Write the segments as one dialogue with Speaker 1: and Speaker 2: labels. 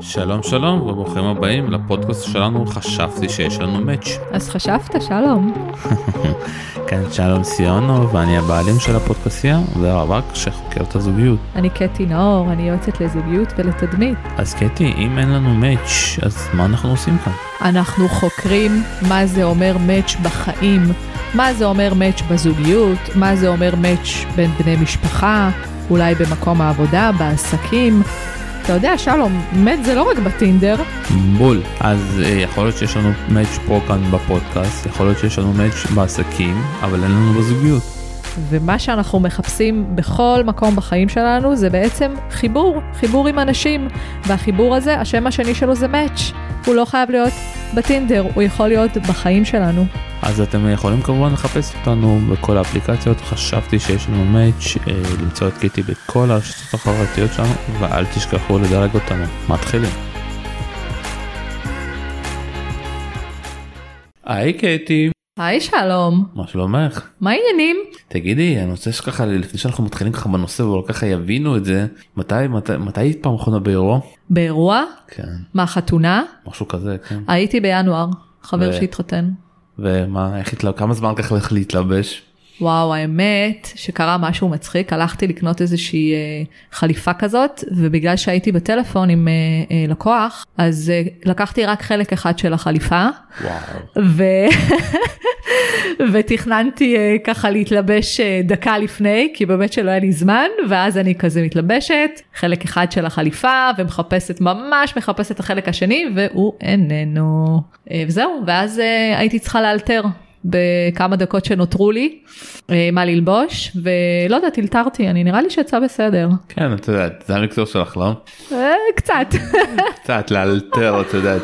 Speaker 1: שלום שלום וברוכים הבאים לפודקאסט שלנו חשבתי שיש לנו מאץ'.
Speaker 2: אז חשבת שלום.
Speaker 1: כן שלום סיונו ואני הבעלים של הפודקאסיה ורווק שחוקר את הזוגיות.
Speaker 2: אני קטי נאור, אני יועצת לזוגיות ולתדמית.
Speaker 1: אז קטי אם אין לנו מאץ' אז מה אנחנו עושים כאן?
Speaker 2: אנחנו חוקרים מה זה אומר מאץ' בחיים, מה זה אומר מאץ' בזוגיות, מה זה אומר מאץ' בין בני משפחה, אולי במקום העבודה, בעסקים. אתה יודע, שלום, מאץ' זה לא רק בטינדר.
Speaker 1: בול. אז אה, יכול להיות שיש לנו מאץ' פה כאן בפודקאסט, יכול להיות שיש לנו מאץ' בעסקים, אבל אין לנו בזוגיות.
Speaker 2: ומה שאנחנו מחפשים בכל מקום בחיים שלנו זה בעצם חיבור, חיבור עם אנשים. והחיבור הזה, השם השני שלו זה מאץ'. הוא לא חייב להיות בטינדר, הוא יכול להיות בחיים שלנו.
Speaker 1: אז אתם יכולים כמובן לחפש אותנו בכל האפליקציות, חשבתי שיש לנו מאץ', אה, למצוא את קיטי בכל הרשתות החברתיות שלנו, ואל תשכחו לדרג אותנו. מתחילים. היי קטי,
Speaker 2: היי שלום,
Speaker 1: מה שלומך?
Speaker 2: מה העניינים?
Speaker 1: תגידי, אני רוצה שככה, לפני שאנחנו מתחילים ככה בנושא ולא ככה יבינו את זה, מתי, מתי, מתי היית פעם אחרונה באירוע?
Speaker 2: באירוע?
Speaker 1: כן,
Speaker 2: מה, חתונה?
Speaker 1: משהו כזה, כן.
Speaker 2: הייתי בינואר, חבר
Speaker 1: ו-
Speaker 2: שהתחתן.
Speaker 1: ומה, איך התלבש, כמה זמן לקח לך להתלבש?
Speaker 2: וואו, האמת שקרה משהו מצחיק, הלכתי לקנות איזושהי אה, חליפה כזאת, ובגלל שהייתי בטלפון עם אה, אה, לקוח, אז אה, לקחתי רק חלק אחד של החליפה,
Speaker 1: וואו.
Speaker 2: ו... ותכננתי אה, ככה להתלבש אה, דקה לפני, כי באמת שלא היה לי זמן, ואז אני כזה מתלבשת, חלק אחד של החליפה, ומחפשת, ממש מחפשת את החלק השני, והוא איננו. אה, וזהו, ואז אה, הייתי צריכה לאלתר. בכמה דקות שנותרו לי, אה, מה ללבוש, ולא יודעת, אלתרתי, אני נראה לי שיצא בסדר.
Speaker 1: כן, את יודעת, זה המקצוע שלך, לא?
Speaker 2: אה, קצת.
Speaker 1: קצת לאלתר, את יודעת,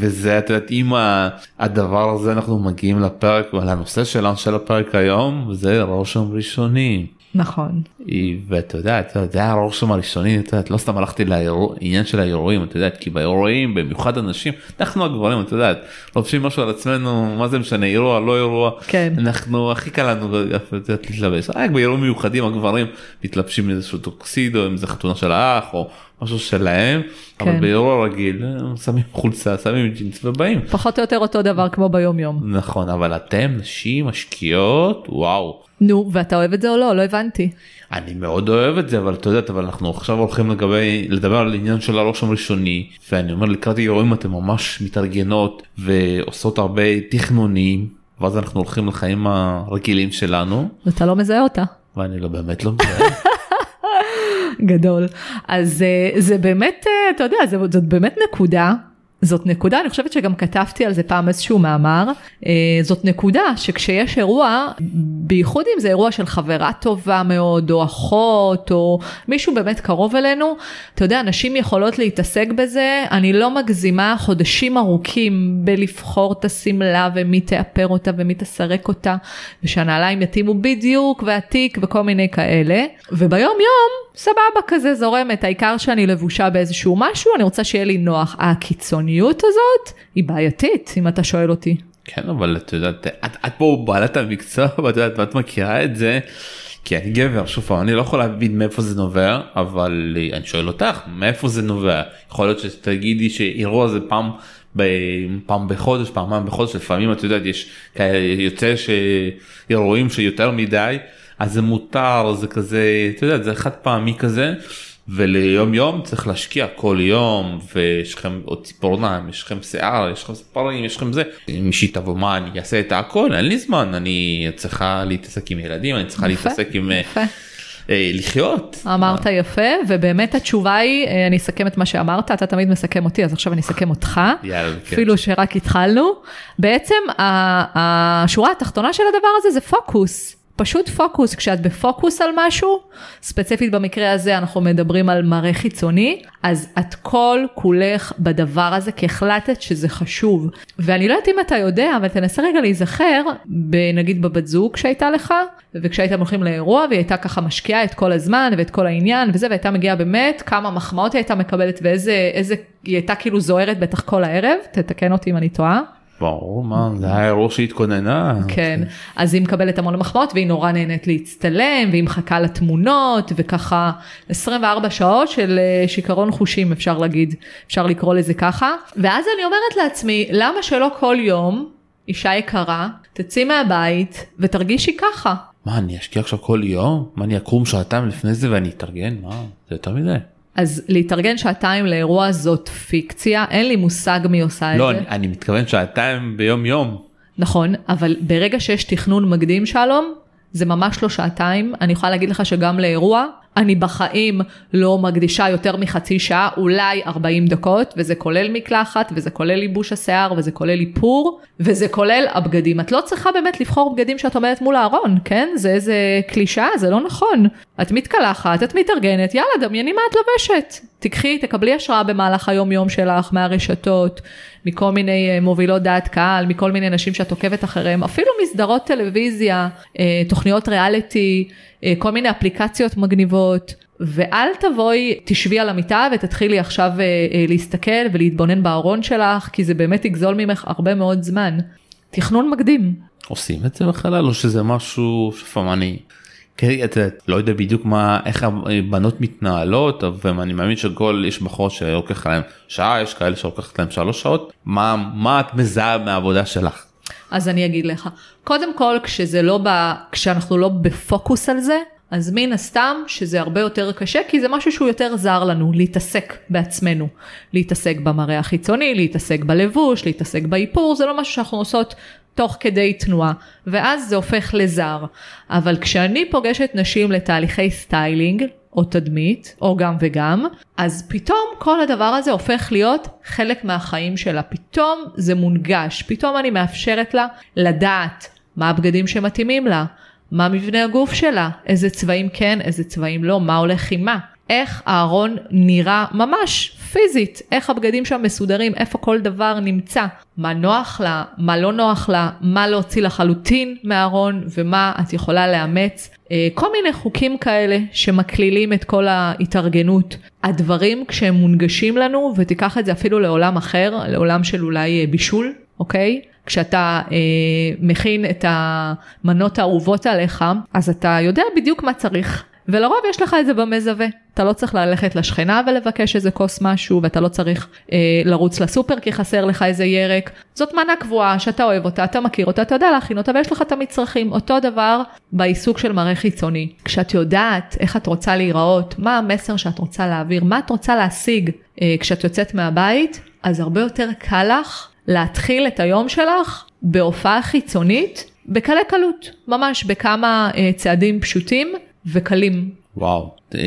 Speaker 1: וזה, את יודעת, עם ה- הדבר הזה אנחנו מגיעים לפרק, ולנושא שלנו של הפרק היום, זה רושם ראשוני.
Speaker 2: נכון.
Speaker 1: היא- ואתה יודע, אתה יודע, זה היה הרושם הראשוני, את יודעת, לא סתם הלכתי לעניין של האירועים, את יודעת, כי באירועים, במיוחד אנשים, אנחנו הגברים, את יודעת, לובשים משהו על עצמנו, מה זה משנה, אירוע, לא אירוע,
Speaker 2: כן.
Speaker 1: אנחנו, הכי קל לנו, את יודעת, להתלבש, רק באירועים מיוחדים הגברים מתלבשים איזשהו טוקסידו, אם זה חתונה של האח, או משהו שלהם, אבל
Speaker 2: כן.
Speaker 1: באירוע רגיל, הם שמים חולצה, שמים ג'ינס ובאים.
Speaker 2: פחות או יותר אותו דבר כמו ביום יום.
Speaker 1: נכון, אבל אתם נשים משקיעות, וואו.
Speaker 2: נו, ואתה אוהב את זה או לא? לא הבנתי.
Speaker 1: אני מאוד אוהב את זה אבל אתה יודעת אבל אנחנו עכשיו הולכים לגבי לדבר על עניין של הרושם ראשוני ואני אומר לקראת אירועים אתם ממש מתארגנות ועושות הרבה תכנונים ואז אנחנו הולכים לחיים הרגילים שלנו
Speaker 2: ואתה לא מזהה אותה.
Speaker 1: ואני לא באמת לא מזהה.
Speaker 2: גדול. אז אה, זה באמת, אה, אתה יודע, זאת באמת נקודה. זאת נקודה, אני חושבת שגם כתבתי על זה פעם איזשהו מאמר, אה, זאת נקודה שכשיש אירוע, בייחוד אם זה אירוע של חברה טובה מאוד, או אחות, או מישהו באמת קרוב אלינו, אתה יודע, נשים יכולות להתעסק בזה, אני לא מגזימה חודשים ארוכים בלבחור את השמלה ומי תאפר אותה ומי תסרק אותה, ושהנעליים יתאימו בדיוק, והתיק וכל מיני כאלה, וביום יום, סבבה כזה זורמת, העיקר שאני לבושה באיזשהו משהו, אני רוצה שיהיה לי נוח. הקיצוניות הזאת היא בעייתית, אם אתה שואל אותי.
Speaker 1: כן אבל את יודעת את, את פה בעלת המקצוע ואת יודעת ואת מכירה את זה. כי אני גבר שוב פעם אני לא יכול להבין מאיפה זה נובע אבל אני שואל אותך מאיפה זה נובע יכול להיות שתגידי שאירוע זה פעם פעם בחודש פעמיים בחודש לפעמים את יודעת יש כאלה יוצא שאירועים שיותר מדי אז זה מותר זה כזה את יודעת זה חד פעמי כזה. וליום יום צריך להשקיע כל יום ויש לכם עוד ציפורניים יש לכם שיער יש לכם ספרים יש לכם זה אם מישהי תבוא מה אני אעשה את הכל אין לי זמן אני צריכה להתעסק עם ילדים אני צריכה
Speaker 2: יפה,
Speaker 1: להתעסק עם אה,
Speaker 2: יפה.
Speaker 1: אה, לחיות.
Speaker 2: אמרת יפה, ובאמת התשובה היא, אה, אני אסכם את מה שאמרת, אתה תמיד מסכם אותי, אז עכשיו אני אסכם אותך.
Speaker 1: יאללה, כן.
Speaker 2: אפילו שרק התחלנו. בעצם השורה התחתונה של הדבר הזה זה פוקוס. פשוט פוקוס, כשאת בפוקוס על משהו, ספציפית במקרה הזה אנחנו מדברים על מראה חיצוני, אז את כל כולך בדבר הזה כי החלטת שזה חשוב. ואני לא יודעת אם אתה יודע, אבל תנסה רגע להיזכר, נגיד בבת זוג שהייתה לך, וכשהייתם הולכים לאירוע והיא הייתה ככה משקיעה את כל הזמן ואת כל העניין וזה, והייתה מגיעה באמת, כמה מחמאות היא הייתה מקבלת ואיזה, איזה, היא הייתה כאילו זוהרת בטח כל הערב, תתקן אותי אם אני טועה.
Speaker 1: ברור, מה, זה היה אירוע שהתכוננה.
Speaker 2: כן, אז היא מקבלת המון מחמאות והיא נורא נהנית להצטלם והיא מחכה לתמונות וככה 24 שעות של אה, שיכרון חושים אפשר להגיד, אפשר לקרוא לזה ככה. ואז אני אומרת לעצמי, למה שלא כל יום, אישה יקרה, תצאי מהבית ותרגישי ככה.
Speaker 1: מה, אני אשקיע עכשיו כל יום? מה, אני אקום שעתיים לפני זה ואני אתארגן? מה, זה יותר מדי.
Speaker 2: אז להתארגן שעתיים לאירוע זאת פיקציה, אין לי מושג מי עושה
Speaker 1: לא,
Speaker 2: את זה.
Speaker 1: אני, אני מתכוון שעתיים ביום יום.
Speaker 2: נכון, אבל ברגע שיש תכנון מקדים שלום, זה ממש לא שעתיים. אני יכולה להגיד לך שגם לאירוע, אני בחיים לא מקדישה יותר מחצי שעה, אולי 40 דקות, וזה כולל מקלחת, וזה כולל ייבוש השיער, וזה כולל איפור, וזה כולל הבגדים. את לא צריכה באמת לבחור בגדים שאת עומדת מול הארון, כן? זה איזה קלישאה, זה לא נכון. את מתקלחת, את מתארגנת, יאללה, דמייני מה את לובשת. תקחי, תקבלי השראה במהלך היום יום שלך, מהרשתות, מכל מיני אה, מובילות דעת קהל, מכל מיני נשים שאת עוקבת אחריהם, אפילו מסדרות טלוויזיה, אה, תוכניות ריאליטי, אה, כל מיני אפליקציות מגניבות. ואל תבואי, תשבי על המיטה ותתחילי עכשיו אה, אה, להסתכל ולהתבונן בארון שלך, כי זה באמת יגזול ממך הרבה מאוד זמן. תכנון מקדים.
Speaker 1: עושים את זה בחלל או שזה משהו שפעם אני כן, את יודעת, לא יודע בדיוק מה איך הבנות מתנהלות אבל אני מאמין שכל יש בחורות שלוקח להם שעה יש כאלה שלוקחת להם שלוש שעות מה מה את מזהה מהעבודה שלך.
Speaker 2: אז אני אגיד לך, קודם כל כשזה לא ב... כשאנחנו לא בפוקוס על זה, אז מן הסתם שזה הרבה יותר קשה כי זה משהו שהוא יותר זר לנו, להתעסק בעצמנו. להתעסק במראה החיצוני, להתעסק בלבוש, להתעסק באיפור, זה לא משהו שאנחנו עושות תוך כדי תנועה, ואז זה הופך לזר. אבל כשאני פוגשת נשים לתהליכי סטיילינג, או תדמית, או גם וגם, אז פתאום כל הדבר הזה הופך להיות חלק מהחיים שלה. פתאום זה מונגש, פתאום אני מאפשרת לה לדעת מה הבגדים שמתאימים לה, מה מבנה הגוף שלה, איזה צבעים כן, איזה צבעים לא, מה הולך עם מה. איך הארון נראה ממש פיזית, איך הבגדים שם מסודרים, איפה כל דבר נמצא, מה נוח לה, מה לא נוח לה, מה להוציא לחלוטין מהארון ומה את יכולה לאמץ. אה, כל מיני חוקים כאלה שמקלילים את כל ההתארגנות. הדברים כשהם מונגשים לנו, ותיקח את זה אפילו לעולם אחר, לעולם של אולי אה, בישול, אוקיי? כשאתה אה, מכין את המנות האהובות עליך, אז אתה יודע בדיוק מה צריך. ולרוב יש לך את זה במזווה. אתה לא צריך ללכת לשכנה ולבקש איזה כוס משהו, ואתה לא צריך אה, לרוץ לסופר כי חסר לך איזה ירק. זאת מנה קבועה שאתה אוהב אותה, אתה מכיר אותה, אתה יודע להכין אותה ויש לך את המצרכים. אותו דבר בעיסוק של מראה חיצוני. כשאת יודעת איך את רוצה להיראות, מה המסר שאת רוצה להעביר, מה את רוצה להשיג אה, כשאת יוצאת מהבית, אז הרבה יותר קל לך להתחיל את היום שלך בהופעה חיצונית בקלי קלות, ממש בכמה אה, צעדים פשוטים וקלים.
Speaker 1: וואו, אה,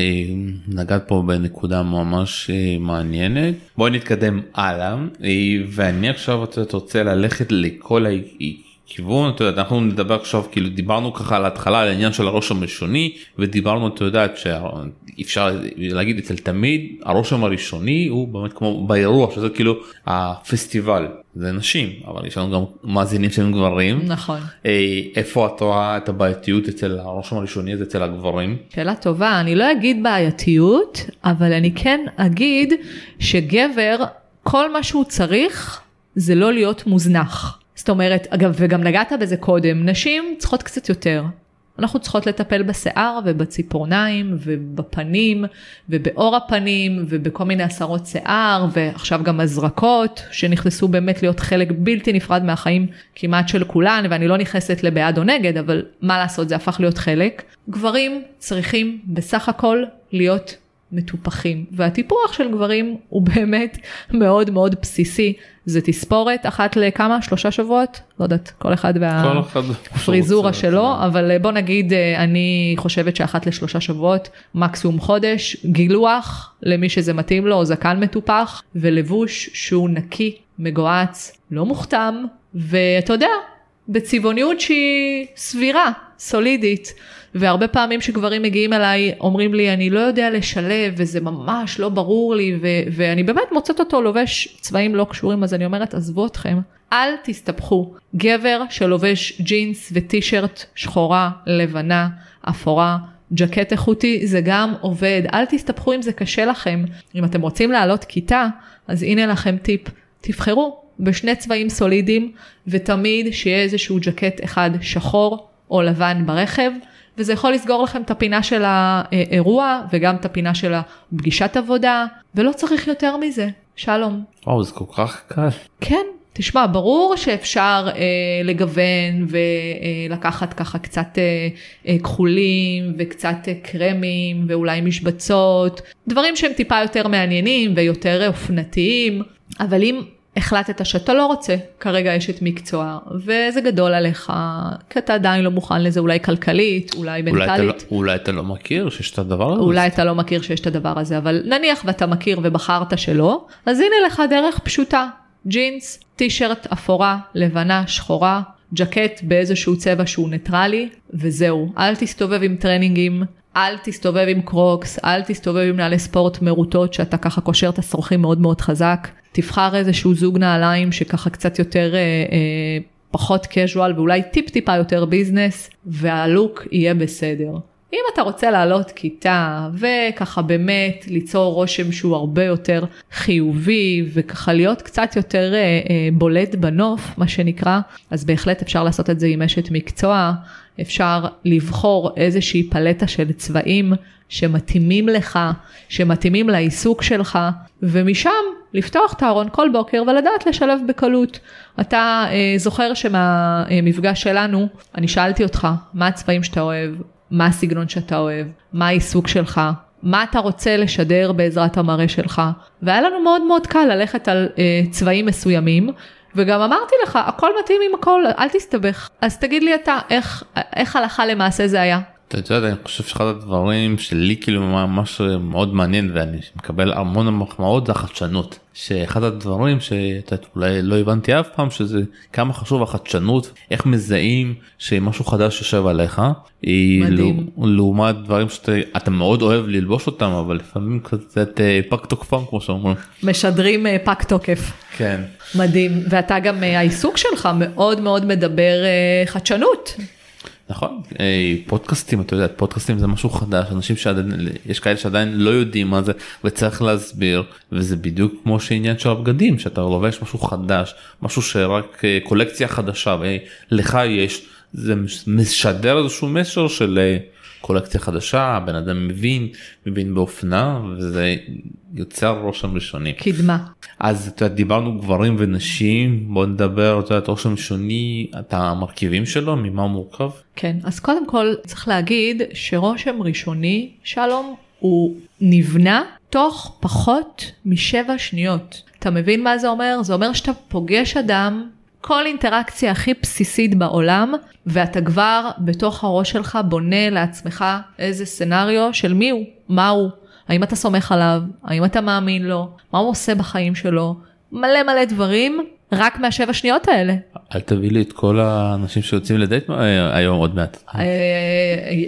Speaker 1: נגעת פה בנקודה ממש אה, מעניינת. בואי נתקדם הלאה, אה, ואני עכשיו יודעת, רוצה ללכת לכל הכיוון, את יודעת, אנחנו נדבר עכשיו, כאילו דיברנו ככה על ההתחלה על העניין של הרושם הראשוני, ודיברנו, את יודעת, שאפשר להגיד אצל תמיד, הרושם הראשוני הוא באמת כמו באירוע, שזה כאילו הפסטיבל, זה נשים, אבל יש לנו גם מאזינים שהם גברים.
Speaker 2: נכון.
Speaker 1: אה, איפה את רואה את הבעייתיות אצל הרושם הראשוני הזה אצל הגברים?
Speaker 2: שאלה טובה, אני לא אגיד בעייתיות, אבל אני כן אגיד שגבר, כל מה שהוא צריך זה לא להיות מוזנח. זאת אומרת, אגב, וגם נגעת בזה קודם, נשים צריכות קצת יותר. אנחנו צריכות לטפל בשיער ובציפורניים ובפנים ובעור הפנים ובכל מיני הסרות שיער ועכשיו גם הזרקות שנכנסו באמת להיות חלק בלתי נפרד מהחיים כמעט של כולן ואני לא נכנסת לבעד או נגד אבל מה לעשות זה הפך להיות חלק. גברים צריכים בסך הכל להיות מטופחים והטיפוח של גברים הוא באמת מאוד מאוד בסיסי זה תספורת אחת לכמה? שלושה שבועות? לא יודעת כל אחד והפריזורה שלו. אבל בוא נגיד אני חושבת שאחת לשלושה שבועות מקסימום חודש גילוח למי שזה מתאים לו זקן מטופח ולבוש שהוא נקי מגועץ לא מוכתם ואתה יודע בצבעוניות שהיא סבירה סולידית. והרבה פעמים שגברים מגיעים אליי אומרים לי אני לא יודע לשלב וזה ממש לא ברור לי ו- ואני באמת מוצאת אותו לובש צבעים לא קשורים אז אני אומרת עזבו אתכם אל תסתבכו. גבר שלובש ג'ינס וטישרט שחורה לבנה אפורה ג'קט איכותי זה גם עובד. אל תסתבכו אם זה קשה לכם. אם אתם רוצים לעלות כיתה אז הנה לכם טיפ. תבחרו בשני צבעים סולידיים, ותמיד שיהיה איזשהו ג'קט אחד שחור או לבן ברכב, וזה יכול לסגור לכם את הפינה של האירוע וגם את הפינה של הפגישת עבודה, ולא צריך יותר מזה. שלום.
Speaker 1: וואו, זה כל כך קל.
Speaker 2: כן, תשמע, ברור שאפשר אה, לגוון ולקחת ככה קצת אה, אה, כחולים וקצת אה, קרמים ואולי משבצות, דברים שהם טיפה יותר מעניינים ויותר אופנתיים, אבל אם החלטת שאתה לא רוצה כרגע אשת מקצוע וזה גדול עליך כי אתה עדיין לא מוכן לזה אולי כלכלית אולי
Speaker 1: אולי אתה, לא,
Speaker 2: מנטלית.
Speaker 1: אולי אתה לא מכיר שיש את הדבר הזה.
Speaker 2: אולי אתה לא מכיר שיש את הדבר הזה אבל נניח ואתה מכיר ובחרת שלא אז הנה לך דרך פשוטה. ג'ינס טישרט אפורה לבנה שחורה ג'קט באיזשהו צבע שהוא ניטרלי וזהו. אל תסתובב עם טרנינגים אל תסתובב עם קרוקס, אל תסתובב עם נעלי ספורט מרוטות שאתה ככה קושר את השרוכים מאוד מאוד חזק. תבחר איזשהו זוג נעליים שככה קצת יותר אה, אה, פחות casual ואולי טיפ טיפה יותר business והלוק יהיה בסדר. אם אתה רוצה לעלות כיתה וככה באמת ליצור רושם שהוא הרבה יותר חיובי וככה להיות קצת יותר אה, אה, בולט בנוף מה שנקרא אז בהחלט אפשר לעשות את זה עם אשת מקצוע אפשר לבחור איזושהי פלטה של צבעים שמתאימים לך שמתאימים לעיסוק שלך ומשם לפתוח את הארון כל בוקר ולדעת לשלב בקלות. אתה אה, זוכר שמהמפגש שלנו אני שאלתי אותך מה הצבעים שאתה אוהב מה הסגנון שאתה אוהב, מה העיסוק שלך, מה אתה רוצה לשדר בעזרת המראה שלך. והיה לנו מאוד מאוד קל ללכת על אה, צבעים מסוימים, וגם אמרתי לך, הכל מתאים עם הכל, אל תסתבך. אז תגיד לי אתה, איך, איך הלכה למעשה זה היה?
Speaker 1: אתה יודע, אני חושב שאחד הדברים שלי כאילו ממש מאוד מעניין ואני מקבל המון מחמאות זה החדשנות. שאחד הדברים שאולי לא הבנתי אף פעם שזה כמה חשוב החדשנות איך מזהים שמשהו חדש יושב עליך. מדהים. לעומת דברים שאתה מאוד אוהב ללבוש אותם אבל לפעמים קצת אה, פג תוקפם כמו שאומרים.
Speaker 2: משדרים אה, פג תוקף.
Speaker 1: כן.
Speaker 2: מדהים ואתה גם אה, העיסוק שלך מאוד מאוד מדבר חדשנות.
Speaker 1: נכון. פודקאסטים אתה יודע פודקאסטים זה משהו חדש אנשים שעדיין יש כאלה שעדיין לא יודעים מה זה וצריך להסביר וזה בדיוק כמו שעניין של הבגדים שאתה לובש משהו חדש משהו שרק אה, קולקציה חדשה ולך יש זה משדר איזשהו מסר של אה, קולקציה חדשה הבן אדם מבין מבין באופנה וזה יוצר רושם ראשוני.
Speaker 2: קדמה.
Speaker 1: אז אתה יודע, דיברנו גברים ונשים בוא נדבר אתה יודע, רושם ראשוני את המרכיבים שלו ממה הוא מורכב.
Speaker 2: כן אז קודם כל צריך להגיד שרושם ראשוני שלום הוא נבנה תוך פחות משבע שניות. אתה מבין מה זה אומר? זה אומר שאתה פוגש אדם כל אינטראקציה הכי בסיסית בעולם ואתה כבר בתוך הראש שלך בונה לעצמך איזה סצנריו של מי הוא, מה הוא, האם אתה סומך עליו, האם אתה מאמין לו, מה הוא עושה בחיים שלו, מלא מלא דברים רק מהשבע שניות האלה.
Speaker 1: אל תביא לי את כל האנשים שיוצאים לדייט אה, היום עוד מעט.
Speaker 2: אה,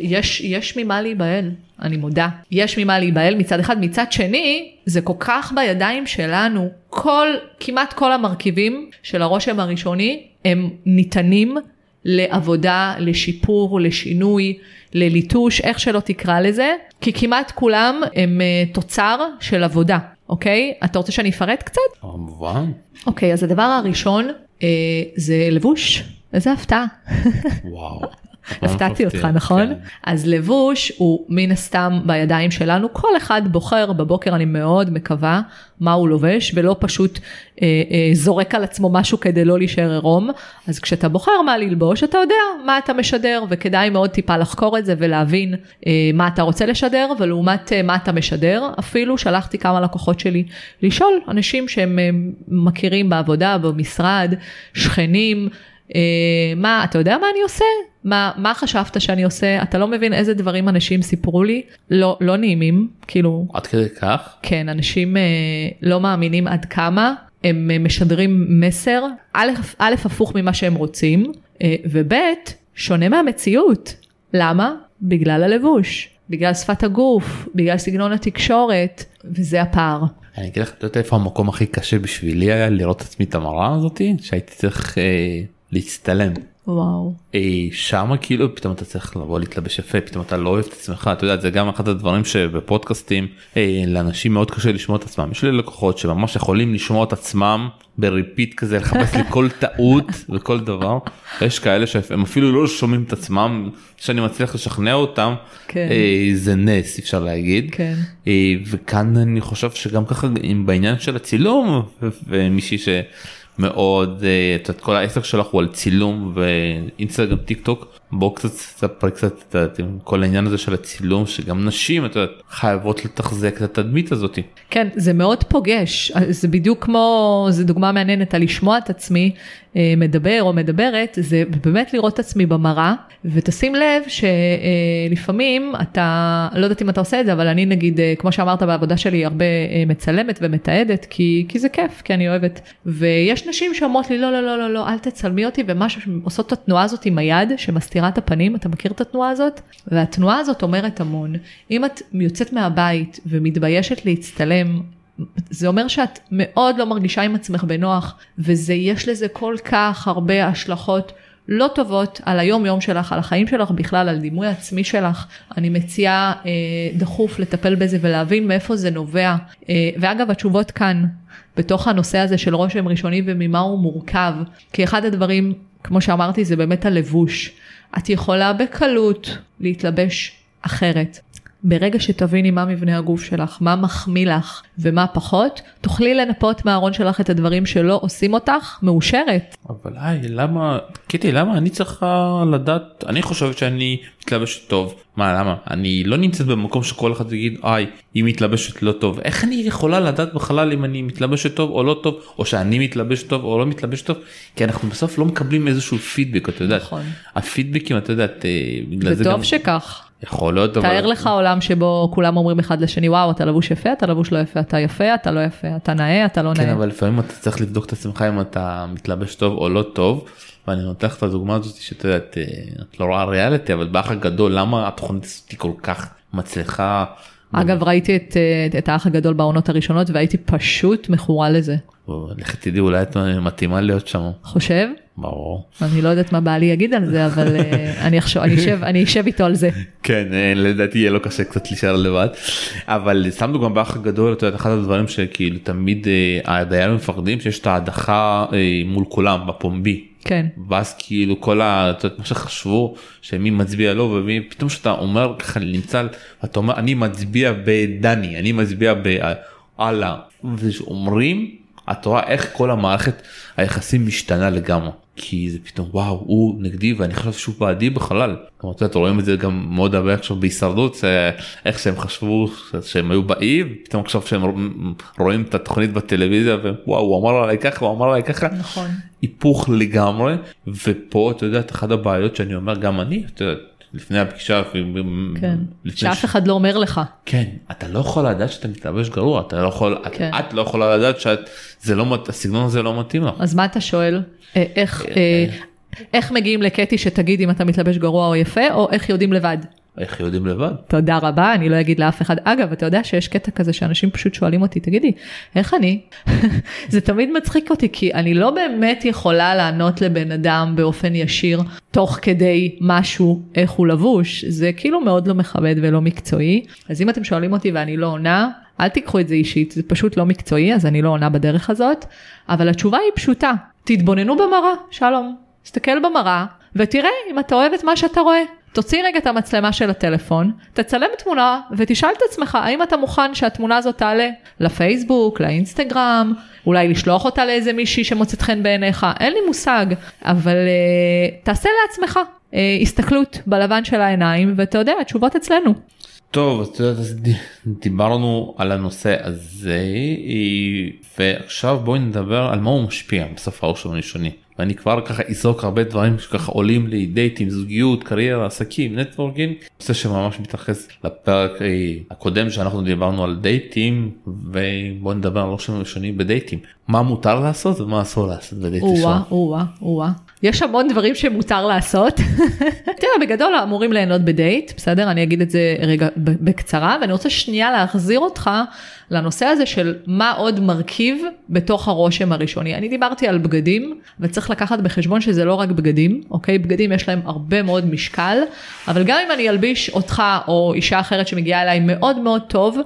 Speaker 2: יש, יש ממה להיבהל, אני מודה. יש ממה להיבהל מצד אחד, מצד שני זה כל כך בידיים שלנו, כל, כמעט כל המרכיבים של הרושם הראשוני הם ניתנים לעבודה, לשיפור, לשינוי, לליטוש, איך שלא תקרא לזה, כי כמעט כולם הם אה, תוצר של עבודה. אוקיי? אתה רוצה שאני אפרט קצת?
Speaker 1: כמובן.
Speaker 2: אוקיי, אז הדבר הראשון אה, זה לבוש. איזה הפתעה.
Speaker 1: וואו.
Speaker 2: הפתעתי אותך נכון? כן. אז לבוש הוא מן הסתם בידיים שלנו כל אחד בוחר בבוקר אני מאוד מקווה מה הוא לובש ולא פשוט אה, אה, זורק על עצמו משהו כדי לא להישאר עירום אז כשאתה בוחר מה ללבוש אתה יודע מה אתה משדר וכדאי מאוד טיפה לחקור את זה ולהבין אה, מה אתה רוצה לשדר ולעומת אה, מה אתה משדר אפילו שלחתי כמה לקוחות שלי לשאול אנשים שהם אה, מכירים בעבודה במשרד שכנים. אה, מה אתה יודע מה אני עושה מה, מה חשבת שאני עושה? אתה לא מבין איזה דברים אנשים סיפרו לי, לא, לא נעימים, כאילו...
Speaker 1: עד כדי כך?
Speaker 2: כן, אנשים אה, לא מאמינים עד כמה, הם אה, משדרים מסר, א', א', הפוך ממה שהם רוצים, אה, וב', שונה מהמציאות. למה? בגלל הלבוש, בגלל שפת הגוף, בגלל סגנון התקשורת, וזה הפער.
Speaker 1: אני אגיד לך, אתה יודע איפה המקום הכי קשה בשבילי היה לראות את עצמי את המראה הזאתי? שהייתי צריך אה, להצטלם.
Speaker 2: וואו.
Speaker 1: אה, שמה כאילו פתאום אתה צריך לבוא להתלבש יפה פתאום אתה לא אוהב את עצמך אתה יודע זה גם אחד הדברים שבפודקאסטים אה, לאנשים מאוד קשה לשמוע את עצמם יש לי לקוחות שממש יכולים לשמוע את עצמם ב repeat כזה לחפש לי כל טעות וכל דבר יש כאלה שהם אפילו לא שומעים את עצמם שאני מצליח לשכנע אותם
Speaker 2: כן.
Speaker 1: אה, זה נס אפשר להגיד
Speaker 2: כן.
Speaker 1: אה, וכאן אני חושב שגם ככה בעניין של הצילום ומישהי שמאוד אה, את כל העסק שלך הוא על צילום ואינסטגרם טיק טוק בוא קצת תספרי קצת את כל העניין הזה של הצילום שגם נשים את יודעת, חייבות לתחזק את התדמית הזאת.
Speaker 2: כן, זה מאוד פוגש, זה בדיוק כמו, זו דוגמה מעניינת על לשמוע את עצמי אה, מדבר או מדברת, זה באמת לראות את עצמי במראה, ותשים לב שלפעמים אתה, לא יודעת אם אתה עושה את זה, אבל אני נגיד, אה, כמו שאמרת בעבודה שלי, הרבה אה, מצלמת ומתעדת, כי, כי זה כיף, כי אני אוהבת. ויש נשים שאומרות לי, לא, לא, לא, לא, לא, אל תצלמי אותי, ומשהו שעושות את התנועה הזאת עם היד, שמסתירה את הפנים, אתה מכיר את התנועה הזאת? והתנועה הזאת אומרת המון. אם את יוצאת מהבית ומתביישת להצטלם, זה אומר שאת מאוד לא מרגישה עם עצמך בנוח, ויש לזה כל כך הרבה השלכות לא טובות על היום יום שלך, על החיים שלך בכלל, על דימוי העצמי שלך. אני מציעה אה, דחוף לטפל בזה ולהבין מאיפה זה נובע. אה, ואגב, התשובות כאן, בתוך הנושא הזה של רושם ראשוני וממה הוא מורכב. כי אחד הדברים, כמו שאמרתי, זה באמת הלבוש. את יכולה בקלות להתלבש אחרת. ברגע שתביני מה מבנה הגוף שלך, מה מחמיא לך ומה פחות, תוכלי לנפות מהארון שלך את הדברים שלא עושים אותך מאושרת.
Speaker 1: אבל היי למה קטי למה אני צריכה לדעת אני חושבת שאני מתלבשת טוב מה למה אני לא נמצאת במקום שכל אחד יגיד היי היא מתלבשת לא טוב איך אני יכולה לדעת בכלל אם אני מתלבשת טוב או לא טוב או שאני מתלבש טוב או לא מתלבש טוב כי אנחנו בסוף לא מקבלים איזשהו פידבק אתה יודע
Speaker 2: נכון.
Speaker 1: הפידבקים אתה יודעת אה, בגלל זה
Speaker 2: וטוב
Speaker 1: גם
Speaker 2: שכך.
Speaker 1: יכול להיות אבל
Speaker 2: תאר לך עולם שבו כולם אומרים אחד לשני וואו אתה לבוש יפה אתה לבוש לא יפה אתה יפה אתה לא יפה אתה נאה אתה לא
Speaker 1: כן
Speaker 2: נאה.
Speaker 1: אבל לפעמים אתה צריך לבדוק את עצמך אם אתה מתלבש טוב או לא טוב ואני נותן לך את הדוגמה הזאת שאת יודעת אה, את לא רואה ריאליטי אבל באח הגדול למה התוכנית הזאת כל כך מצליחה.
Speaker 2: אגב ראיתי את, אה, את האח הגדול בעונות הראשונות והייתי פשוט מכורה לזה.
Speaker 1: לך תדעי אולי את מתאימה להיות שם.
Speaker 2: חושב?
Speaker 1: ברור.
Speaker 2: אני לא יודעת מה בעלי יגיד על זה אבל אה, אני אחשוב אני אשב אני אשב איתו על זה.
Speaker 1: כן אה, לדעתי יהיה לו קשה קצת להישאר לבד אבל סתם דוגמא באח הגדול את יודעת אחד הדברים שכאילו תמיד אה, הדיירים מפחדים שיש את ההדחה מול כולם בפומבי.
Speaker 2: כן.
Speaker 1: ואז כאילו כל ה... את יודעת, מה שחשבו שמי מצביע לו ומי פתאום שאתה אומר ככה נמצא אתה אומר אני מצביע בדני אני מצביע באללה ואומרים את רואה איך כל המערכת היחסים משתנה לגמרי כי זה פתאום וואו הוא נגדי ואני חושב שהוא בעדי בחלל. כמו את רואים את זה גם מאוד הרבה עכשיו בהישרדות זה איך שהם חשבו שהם היו באי פתאום עכשיו שהם רואים את התוכנית בטלוויזיה ווואו הוא אמר עליי ככה הוא אמר עליי ככה
Speaker 2: נכון.
Speaker 1: היפוך לגמרי ופה אתה יודע אחת הבעיות שאני אומר גם אני את יודעת, לפני הפגישה
Speaker 2: כן.
Speaker 1: לפני
Speaker 2: שאף אחד לא אומר לך.
Speaker 1: כן אתה לא יכול לדעת שאתה מתלבש גרוע אתה לא יכול את,
Speaker 2: כן.
Speaker 1: את לא יכולה לדעת זה לא הסגנון הזה לא מתאים לך.
Speaker 2: אז מה אתה שואל? אה, איך אה, איך מגיעים לקטי שתגיד אם אתה מתלבש גרוע או יפה או איך יודעים לבד?
Speaker 1: איך יודעים לבד?
Speaker 2: תודה רבה, אני לא אגיד לאף אחד. אגב, אתה יודע שיש קטע כזה שאנשים פשוט שואלים אותי, תגידי, איך אני? זה תמיד מצחיק אותי, כי אני לא באמת יכולה לענות לבן אדם באופן ישיר, תוך כדי משהו, איך הוא לבוש. זה כאילו מאוד לא מכבד ולא מקצועי. אז אם אתם שואלים אותי ואני לא עונה, אל תיקחו את זה אישית, זה פשוט לא מקצועי, אז אני לא עונה בדרך הזאת. אבל התשובה היא פשוטה, תתבוננו במראה, שלום. תסתכל במראה, ותראה אם אתה אוהב את מה שאתה רואה. תוציא רגע את המצלמה של הטלפון, תצלם תמונה ותשאל את עצמך האם אתה מוכן שהתמונה הזאת תעלה לפייסבוק, לאינסטגרם, אולי לשלוח אותה לאיזה מישהי שמוצאת חן בעיניך, אין לי מושג, אבל uh, תעשה לעצמך uh, הסתכלות בלבן של העיניים ואתה יודע, התשובות אצלנו.
Speaker 1: טוב את יודעת, דיברנו על הנושא הזה אה, ועכשיו בואי נדבר על מה הוא משפיע בסוף הרושם הראשוני ואני כבר ככה אזרוק הרבה דברים שככה עולים לי דייטים זוגיות קריירה עסקים נטוורקינג. נושא שממש מתייחס לפרק אה, הקודם שאנחנו דיברנו על דייטים ובוא נדבר על רושם ראשוני בדייטים. מה מותר לעשות ומה אסור לעשות בדייט ראשון.
Speaker 2: יש המון דברים שמותר לעשות. תראה, בגדול אמורים ליהנות בדייט, בסדר? אני אגיד את זה רגע בקצרה, ואני רוצה שנייה להחזיר אותך לנושא הזה של מה עוד מרכיב בתוך הרושם הראשוני. אני דיברתי על בגדים, וצריך לקחת בחשבון שזה לא רק בגדים, אוקיי? בגדים יש להם הרבה מאוד משקל, אבל גם אם אני אלביש אותך או אישה אחרת שמגיעה אליי מאוד מאוד טוב,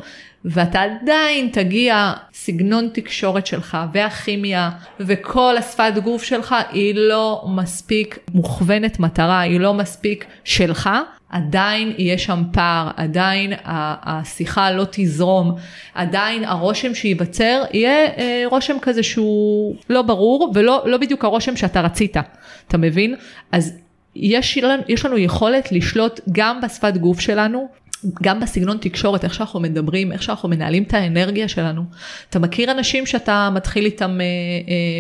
Speaker 2: ואתה עדיין תגיע, סגנון תקשורת שלך והכימיה וכל השפת גוף שלך היא לא מספיק מוכוונת מטרה, היא לא מספיק שלך, עדיין יהיה שם פער, עדיין השיחה לא תזרום, עדיין הרושם שייווצר יהיה אה, רושם כזה שהוא לא ברור ולא לא בדיוק הרושם שאתה רצית, אתה מבין? אז יש, יש לנו יכולת לשלוט גם בשפת גוף שלנו גם בסגנון תקשורת, איך שאנחנו מדברים, איך שאנחנו מנהלים את האנרגיה שלנו. אתה מכיר אנשים שאתה מתחיל איתם אה,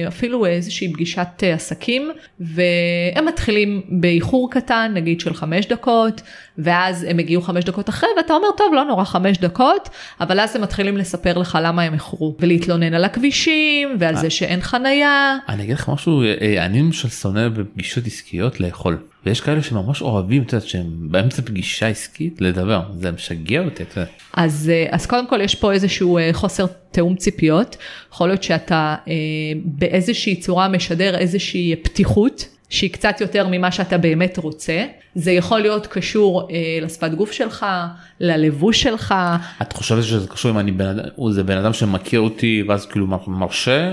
Speaker 2: אה, אפילו איזושהי פגישת אה, עסקים, והם מתחילים באיחור קטן, נגיד של חמש דקות, ואז הם הגיעו חמש דקות אחרי, ואתה אומר, טוב, לא נורא חמש דקות, אבל אז הם מתחילים לספר לך למה הם איחרו, ולהתלונן על הכבישים, ועל זה שאין חנייה.
Speaker 1: אני אגיד לך משהו, אני למשל שונא בפגישות עסקיות לאכול. ויש כאלה שממש אוהבים את יודעת שהם באמצע פגישה עסקית לדבר זה משגע אותי. את יודעת.
Speaker 2: אז אז קודם כל יש פה איזשהו חוסר תיאום ציפיות יכול להיות שאתה אה, באיזושהי צורה משדר איזושהי פתיחות שהיא קצת יותר ממה שאתה באמת רוצה. זה יכול להיות קשור אה, לשפת גוף שלך, ללבוש שלך.
Speaker 1: את חושבת שזה קשור אם אני בן אדם, זה בן אדם שמכיר אותי ואז כאילו מרשה?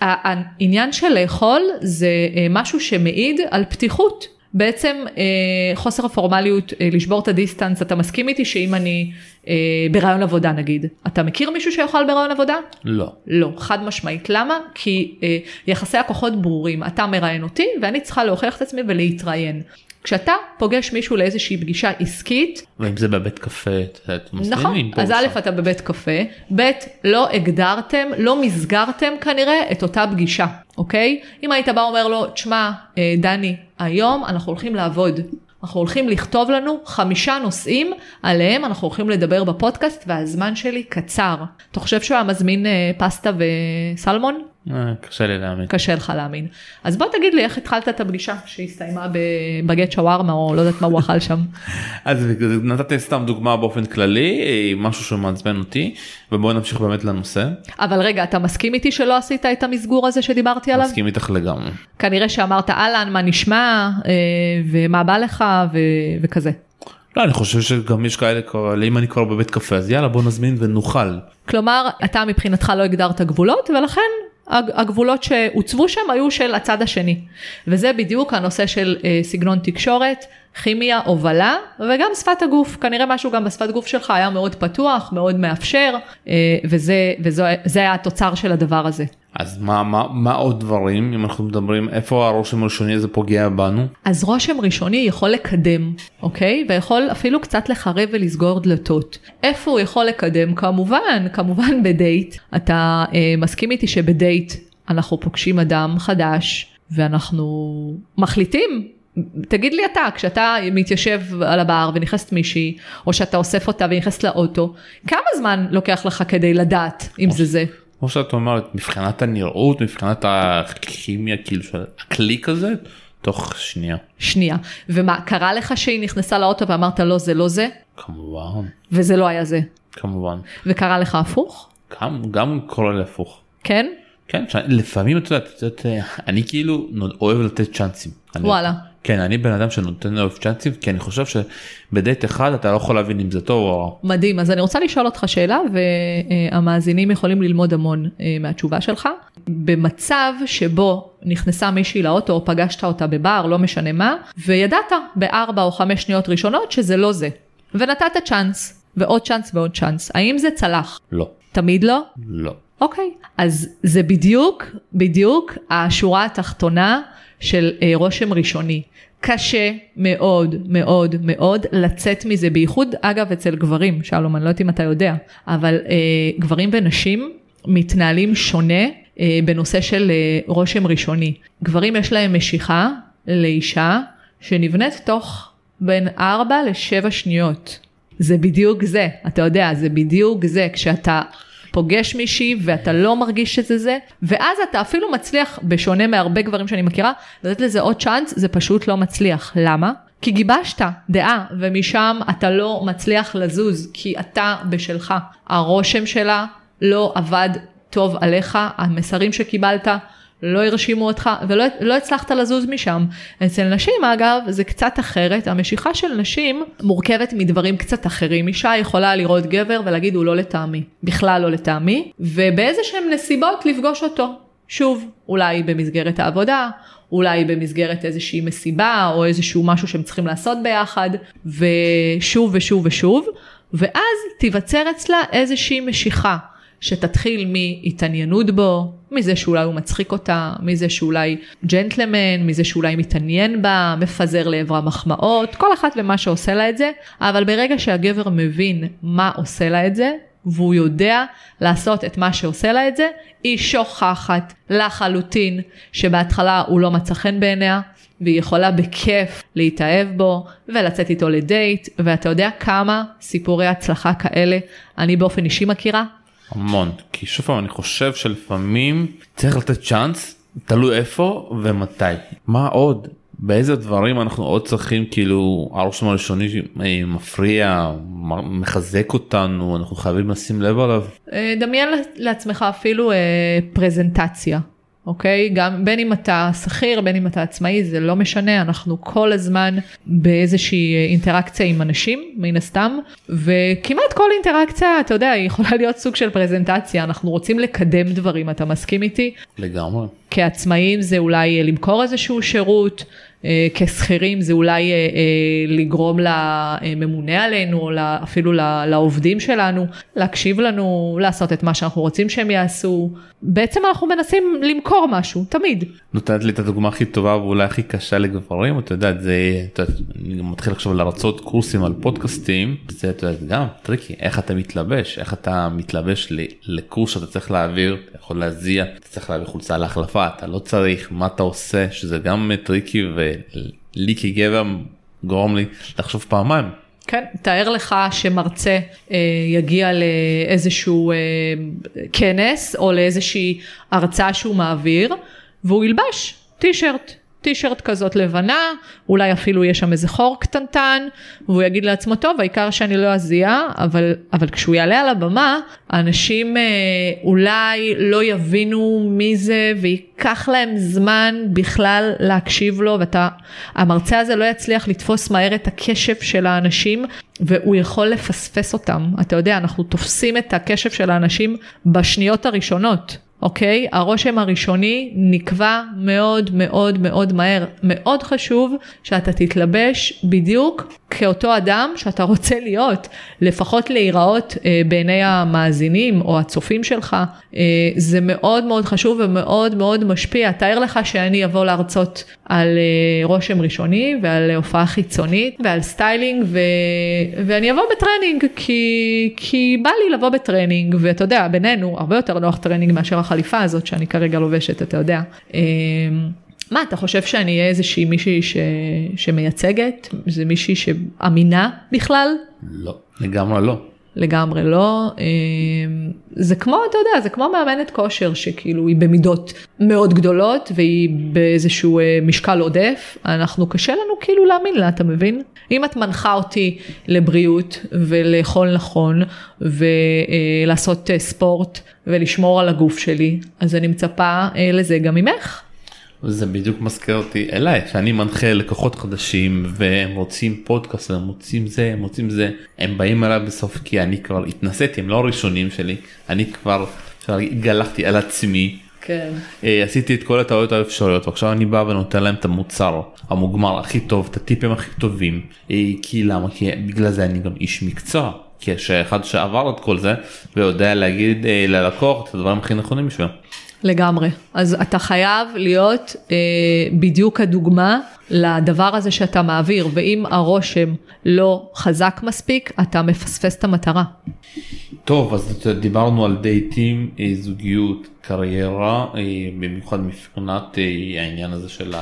Speaker 2: העניין של לאכול זה אה, משהו שמעיד על פתיחות. בעצם אה, חוסר הפורמליות, אה, לשבור את הדיסטנס, אתה מסכים איתי שאם אני אה, ברעיון עבודה נגיד, אתה מכיר מישהו שיכול ברעיון עבודה?
Speaker 1: לא.
Speaker 2: לא, חד משמעית. למה? כי אה, יחסי הכוחות ברורים, אתה מראיין אותי ואני צריכה להוכיח את עצמי ולהתראיין. כשאתה פוגש מישהו לאיזושהי פגישה עסקית,
Speaker 1: ואם זה בבית קפה, את
Speaker 2: נכון, אז א' אתה בבית קפה, ב' לא הגדרתם, לא מסגרתם כנראה את אותה פגישה, אוקיי? אם היית בא אומר לו, תשמע, אה, דני, היום אנחנו הולכים לעבוד. אנחנו הולכים לכתוב לנו חמישה נושאים עליהם אנחנו הולכים לדבר בפודקאסט והזמן שלי קצר. אתה חושב שהוא היה מזמין אה, פסטה וסלמון?
Speaker 1: אה, קשה לי להאמין.
Speaker 2: קשה לך להאמין. אז בוא תגיד לי איך התחלת את הפגישה שהסתיימה בבגט שווארמה או לא יודעת מה הוא אכל שם.
Speaker 1: אז נתתי סתם דוגמה באופן כללי משהו שמעצבן אותי ובואו נמשיך באמת לנושא.
Speaker 2: אבל רגע אתה מסכים איתי שלא עשית את המסגור הזה שדיברתי עליו?
Speaker 1: מסכים איתך לגמרי.
Speaker 2: כנראה שאמרת אהלן מה נשמע אה, ומה בא לך וכזה.
Speaker 1: לא, אני חושב שגם יש כאלה, אם אני כבר בבית קפה אז יאללה בוא נזמין ונאכל.
Speaker 2: כלומר אתה מבחינתך לא הגדרת גבולות ולכן הגבולות שהוצבו שם היו של הצד השני. וזה בדיוק הנושא של אה, סגנון תקשורת, כימיה, הובלה וגם שפת הגוף. כנראה משהו גם בשפת גוף שלך היה מאוד פתוח, מאוד מאפשר, אה, וזה, וזה היה התוצר של הדבר הזה.
Speaker 1: אז מה, מה, מה עוד דברים אם אנחנו מדברים איפה הרושם הראשוני הזה פוגע בנו?
Speaker 2: אז רושם ראשוני יכול לקדם אוקיי ויכול אפילו קצת לחרב ולסגור דלתות. איפה הוא יכול לקדם? כמובן כמובן בדייט. אתה אה, מסכים איתי שבדייט אנחנו פוגשים אדם חדש ואנחנו מחליטים תגיד לי אתה, כשאתה מתיישב על הבר ונכנסת מישהי, או שאתה אוסף אותה ונכנסת לאוטו, כמה זמן לוקח לך כדי לדעת אם זה זה?
Speaker 1: כמו שאת אומרת מבחינת הנראות מבחינת הכימיה כאילו של הקליק הזה תוך שנייה.
Speaker 2: שנייה ומה קרה לך שהיא נכנסה לאוטו ואמרת לא זה לא זה?
Speaker 1: כמובן.
Speaker 2: וזה לא היה זה?
Speaker 1: כמובן.
Speaker 2: וקרה לך הפוך?
Speaker 1: גם גם קורה לי הפוך.
Speaker 2: כן?
Speaker 1: כן לפעמים את יודעת אני כאילו אוהב לתת צ'אנסים.
Speaker 2: וואלה.
Speaker 1: כן אני בן אדם שנותן לו צ'אנסים כי אני חושב שבדייט אחד אתה לא יכול להבין אם זה טוב או... רע.
Speaker 2: מדהים אז אני רוצה לשאול אותך שאלה והמאזינים יכולים ללמוד המון אה, מהתשובה שלך. במצב שבו נכנסה מישהי לאוטו או פגשת אותה בבר לא משנה מה וידעת בארבע או חמש שניות ראשונות שזה לא זה ונתת צ'אנס ועוד צ'אנס ועוד צ'אנס האם זה צלח?
Speaker 1: לא.
Speaker 2: תמיד לא?
Speaker 1: לא.
Speaker 2: אוקיי אז זה בדיוק בדיוק השורה התחתונה של אה, רושם ראשוני. קשה מאוד מאוד מאוד לצאת מזה, בייחוד אגב אצל גברים, שלום, אני לא יודעת אם אתה יודע, אבל אה, גברים ונשים מתנהלים שונה אה, בנושא של אה, רושם ראשוני. גברים יש להם משיכה לאישה שנבנית תוך בין 4 ל-7 שניות. זה בדיוק זה, אתה יודע, זה בדיוק זה, כשאתה פוגש מישהי ואתה לא מרגיש שזה זה, ואז אתה אפילו מצליח, בשונה מהרבה גברים שאני מכירה, לתת לזה עוד צ'אנס, זה פשוט לא מצליח. למה? כי גיבשת דעה ומשם אתה לא מצליח לזוז כי אתה בשלך. הרושם שלה לא עבד טוב עליך, המסרים שקיבלת לא הרשימו אותך ולא לא הצלחת לזוז משם. אצל נשים אגב זה קצת אחרת, המשיכה של נשים מורכבת מדברים קצת אחרים. אישה יכולה לראות גבר ולהגיד הוא לא לטעמי, בכלל לא לטעמי, ובאיזה שהם נסיבות לפגוש אותו. שוב, אולי במסגרת העבודה, אולי במסגרת איזושהי מסיבה או איזשהו משהו שהם צריכים לעשות ביחד, ושוב ושוב ושוב, ואז תיווצר אצלה איזושהי משיכה. שתתחיל מהתעניינות בו, מזה שאולי הוא מצחיק אותה, מזה שאולי ג'נטלמן, מזה שאולי מתעניין בה, מפזר לעברה מחמאות, כל אחת ומה שעושה לה את זה, אבל ברגע שהגבר מבין מה עושה לה את זה, והוא יודע לעשות את מה שעושה לה את זה, היא שוכחת לחלוטין שבהתחלה הוא לא מצא חן בעיניה, והיא יכולה בכיף להתאהב בו ולצאת איתו לדייט, ואתה יודע כמה סיפורי הצלחה כאלה אני באופן אישי מכירה,
Speaker 1: המון כי שוב פעם אני חושב שלפעמים צריך לתת צ'אנס תלוי איפה ומתי. מה עוד? באיזה דברים אנחנו עוד צריכים כאילו הרושם הראשוני מפריע מחזק אותנו אנחנו חייבים לשים לב עליו.
Speaker 2: אה, דמיין לעצמך אפילו אה, פרזנטציה אוקיי? גם בין אם אתה שכיר, בין אם אתה עצמאי, זה לא משנה, אנחנו כל הזמן באיזושהי אינטראקציה עם אנשים, מן הסתם, וכמעט כל אינטראקציה, אתה יודע, היא יכולה להיות סוג של פרזנטציה, אנחנו רוצים לקדם דברים, אתה מסכים איתי?
Speaker 1: לגמרי.
Speaker 2: כעצמאים זה אולי למכור איזשהו שירות, אה, כשכירים זה אולי אה, אה, לגרום לממונה עלינו או אפילו לעובדים שלנו להקשיב לנו, לעשות את מה שאנחנו רוצים שהם יעשו. בעצם אנחנו מנסים למכור משהו, תמיד.
Speaker 1: נותנת לי את הדוגמה הכי טובה ואולי הכי קשה לגברים, אתה יודע, זה, אתה יודע, אני מתחיל עכשיו להרצות קורסים על פודקאסטים, זה אתה יודע, גם tricky, איך אתה מתלבש, איך אתה מתלבש לקורס שאתה צריך להעביר, יכול להזיע, אתה צריך להביא חולצה להחלפה, אתה לא צריך, מה אתה עושה, שזה גם tricky ולי כגבר גורם לי לחשוב פעמיים.
Speaker 2: כן, תאר לך שמרצה אה, יגיע לאיזשהו אה, כנס או לאיזושהי הרצאה שהוא מעביר והוא ילבש טישרט טישרט כזאת לבנה, אולי אפילו יש שם איזה חור קטנטן, והוא יגיד לעצמו, טוב, העיקר שאני לא אזיע, אבל, אבל כשהוא יעלה על הבמה, האנשים אה, אולי לא יבינו מי זה, וייקח להם זמן בכלל להקשיב לו, ואתה, המרצה הזה לא יצליח לתפוס מהר את הקשב של האנשים, והוא יכול לפספס אותם. אתה יודע, אנחנו תופסים את הקשב של האנשים בשניות הראשונות. אוקיי? הרושם הראשוני נקבע מאוד מאוד מאוד מהר. מאוד חשוב שאתה תתלבש בדיוק כאותו אדם שאתה רוצה להיות, לפחות להיראות אה, בעיני המאזינים או הצופים שלך. אה, זה מאוד מאוד חשוב ומאוד מאוד משפיע. תאר לך שאני אבוא להרצות על אה, רושם ראשוני ועל הופעה חיצונית ועל סטיילינג ו... ואני אבוא בטרנינג כי... כי בא לי לבוא בטרנינג ואתה יודע בינינו הרבה יותר נוח טרנינג מאשר החליפה הזאת שאני כרגע לובשת אתה יודע. אה, מה אתה חושב שאני אהיה איזושהי מישהי ש... שמייצגת? זה מישהי שאמינה בכלל?
Speaker 1: לא, לגמרי לא.
Speaker 2: לגמרי לא. אמ, זה כמו, אתה יודע, זה כמו מאמנת כושר שכאילו היא במידות מאוד גדולות והיא באיזשהו אה, משקל עודף, אנחנו קשה לנו כאילו להאמין לה, אתה מבין? אם את מנחה אותי לבריאות ולאכול נכון ולעשות אה, ספורט ולשמור על הגוף שלי, אז אני מצפה אה, לזה גם ממך.
Speaker 1: זה בדיוק מזכיר אותי אליי שאני מנחה לקוחות חדשים והם רוצים פודקאסט הם רוצים זה הם רוצים זה הם באים אליי בסוף כי אני כבר התנסיתי הם לא הראשונים שלי אני כבר גלחתי על עצמי.
Speaker 2: כן.
Speaker 1: אה, עשיתי את כל הטעויות האפשריות ועכשיו אני בא ונותן להם את המוצר המוגמר הכי טוב את הטיפים הכי טובים אה, כי למה כי בגלל זה אני גם איש מקצוע כי שאחד שעבר את כל זה ויודע להגיד אה, ללקוח את הדברים הכי נכונים בשבילו.
Speaker 2: לגמרי. אז אתה חייב להיות אה, בדיוק הדוגמה לדבר הזה שאתה מעביר, ואם הרושם לא חזק מספיק, אתה מפספס את המטרה.
Speaker 1: טוב, אז דיברנו על דייטים, אה, זוגיות, קריירה, אה, במיוחד מבחינת אה, העניין הזה של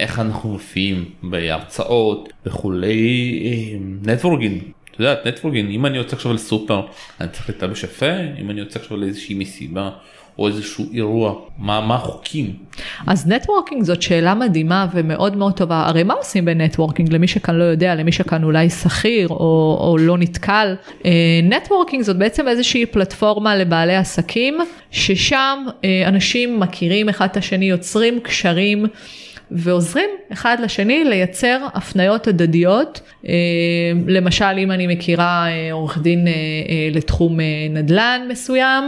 Speaker 1: איך אנחנו מופיעים בהרצאות וכולי, networking. את יודעת networking אם אני יוצא עכשיו לסופר אני צריך להתלבש יפה אם אני יוצא עכשיו לאיזושהי מסיבה או איזשהו אירוע מה מה החוקים.
Speaker 2: אז networking זאת שאלה מדהימה ומאוד מאוד טובה הרי מה עושים ב-networking למי שכאן לא יודע למי שכאן אולי שכיר או, או לא נתקל networking זאת בעצם איזושהי פלטפורמה לבעלי עסקים ששם אה, אנשים מכירים אחד את השני יוצרים קשרים. ועוזרים אחד לשני לייצר הפניות הדדיות. אה, למשל, אם אני מכירה אה, עורך דין אה, לתחום נדל"ן מסוים,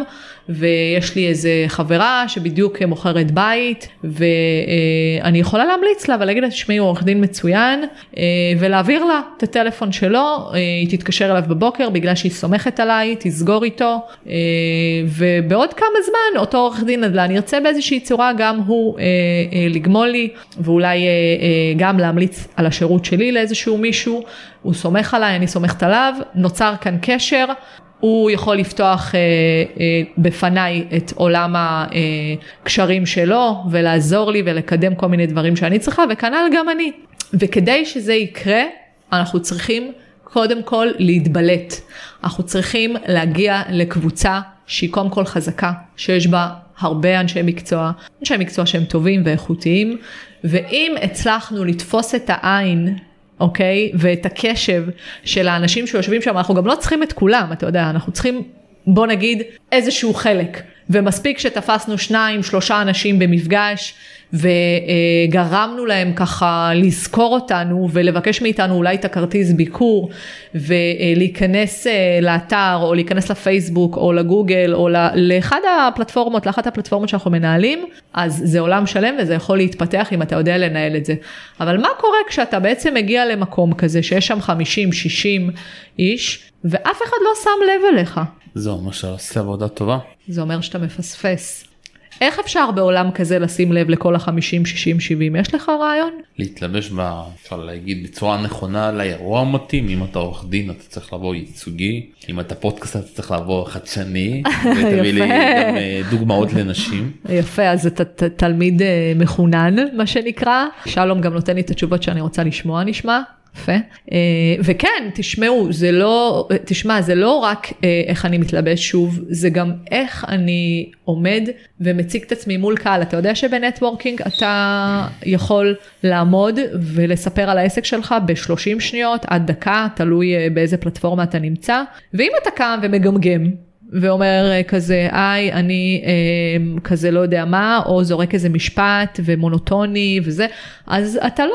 Speaker 2: ויש לי איזה חברה שבדיוק מוכרת בית, ואני יכולה להמליץ לה ולהגיד לה, תשמעי, הוא עורך דין מצוין, ולהעביר לה את הטלפון שלו, היא תתקשר אליו בבוקר בגלל שהיא סומכת עליי, תסגור איתו, ובעוד כמה זמן אותו עורך דין נדל"ן ירצה באיזושהי צורה גם הוא לגמול לי. ואולי אה, אה, גם להמליץ על השירות שלי לאיזשהו מישהו, הוא סומך עליי, אני סומכת עליו, נוצר כאן קשר, הוא יכול לפתוח אה, אה, בפניי את עולם הקשרים שלו ולעזור לי ולקדם כל מיני דברים שאני צריכה וכנ"ל גם אני. וכדי שזה יקרה, אנחנו צריכים קודם כל להתבלט. אנחנו צריכים להגיע לקבוצה שהיא קודם כל חזקה, שיש בה הרבה אנשי מקצוע, אנשי מקצוע שהם טובים ואיכותיים, ואם הצלחנו לתפוס את העין אוקיי? ואת הקשב של האנשים שיושבים שם, אנחנו גם לא צריכים את כולם, אתה יודע, אנחנו צריכים, בוא נגיד, איזשהו חלק. ומספיק שתפסנו שניים, שלושה אנשים במפגש, וגרמנו להם ככה לזכור אותנו ולבקש מאיתנו אולי את הכרטיס ביקור ולהיכנס אה, לאתר או להיכנס לפייסבוק או לגוגל או לאחד הפלטפורמות, לאחת הפלטפורמות שאנחנו מנהלים, אז זה עולם שלם וזה יכול להתפתח אם אתה יודע לנהל את זה. אבל מה קורה כשאתה בעצם מגיע למקום כזה שיש שם 50-60 איש ואף אחד לא שם לב אליך?
Speaker 1: זה אומר שאתה עושה עבודה טובה.
Speaker 2: זה אומר שאתה מפספס. איך אפשר בעולם כזה לשים לב לכל ה-50, 60, 70? יש לך רעיון?
Speaker 1: להתלבש, ב, אפשר להגיד, בצורה נכונה לאירוע המתאים. אם אתה עורך דין אתה צריך לבוא ייצוגי, אם אתה פודקאסט אתה צריך לבוא חדשני, ותביא לי גם אה, דוגמאות לנשים.
Speaker 2: יפה, אז אתה תלמיד אה, מחונן, מה שנקרא. שלום גם נותן לי את התשובות שאני רוצה לשמוע, נשמע. יפה. אה, וכן, תשמעו, זה לא, תשמע, זה לא רק אה, איך אני מתלבש שוב, זה גם איך אני עומד ומציג את עצמי מול קהל. אתה יודע שבנטוורקינג אתה יכול לעמוד ולספר על העסק שלך ב-30 שניות עד דקה, תלוי אה, באיזה פלטפורמה אתה נמצא, ואם אתה קם ומגמגם, ואומר כזה, היי, אני אה, כזה לא יודע מה, או זורק איזה משפט ומונוטוני וזה, אז אתה לא,